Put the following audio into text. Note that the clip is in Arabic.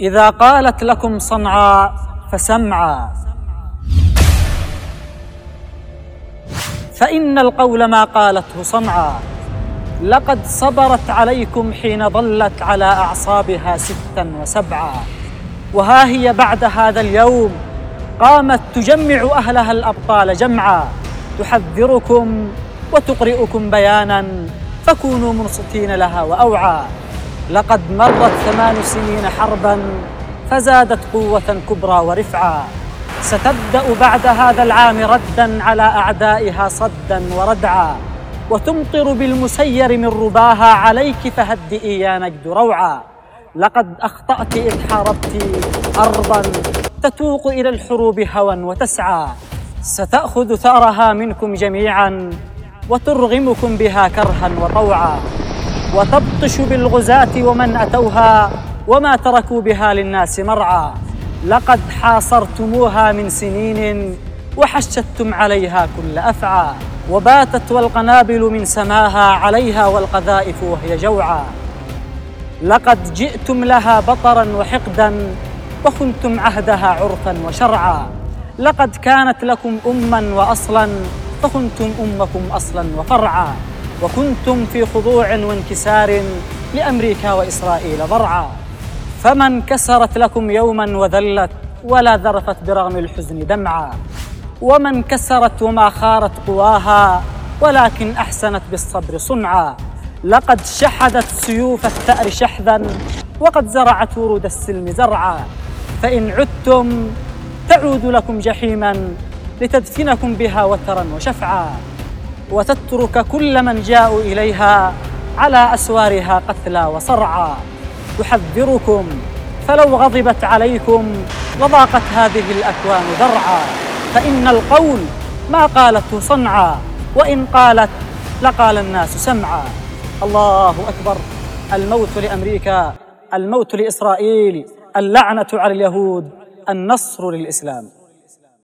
إذا قالت لكم صنعاء فسمعا فإن القول ما قالته صنعاء. لقد صبرت عليكم حين ظلت على أعصابها ستا وسبعا. وها هي بعد هذا اليوم؟ قامت تجمع أهلها الأبطال جمعا. تحذركم وتقرئكم بيانا. فكونوا منصتين لها وأوعى. لقد مرت ثمان سنين حربا فزادت قوة كبرى ورفعا. ستبدأ بعد هذا العام ردا على أعدائها صدا وردعا. وتمطر بالمسير من رباها عليك فهدئي يا نجد روعا. لقد أخطأت اذ حاربت ارضا. تتوق إلى الحروب هوى وتسعى. ستأخذ ثأرها منكم جميعا وترغمكم بها كرها وطوعا. وتبطش بالغزاة ومن أتوها وما تركوا بها للناس مرعى. لقد حاصرتموها من سنين وحشدتم عليها كل أفعى. وباتت والقنابل من سماها عليها والقذائف وهي جوعى. لقد جئتم لها بطرا وحقدا وخنتم عهدها عرفا وشرعا. لقد كانت لكم أما وأصلا فخنتم أمكم أصلا وفرعا. وكنتم في خضوع وانكسار لأمريكا وإسرائيل ضرعا. فمن كسرت لكم يوما وذلت ولا ذرفت برغم الحزن دمعا. ومن كسرت وما خارت قواها ولكن أحسنت بالصبر صنعا. لقد شحذت سيوف الثأر شحذا وقد زرعت ورود السلم زرعا. فإن عدتم تعود لكم جحيما لتدفنكم بها وترا وشفعا. وتترك كل من جاءوا إليها على أسوارها قتلى وصرعا تحذركم فلو غضبت عليكم لضاقت هذه الأكوان ذرعا. فإن القول ما قالته صنعا وإن قالت لقال الناس سمعا. الله أكبر الموت لأمريكا الموت لإسرائيل اللعنة على اليهود النصر للإسلام.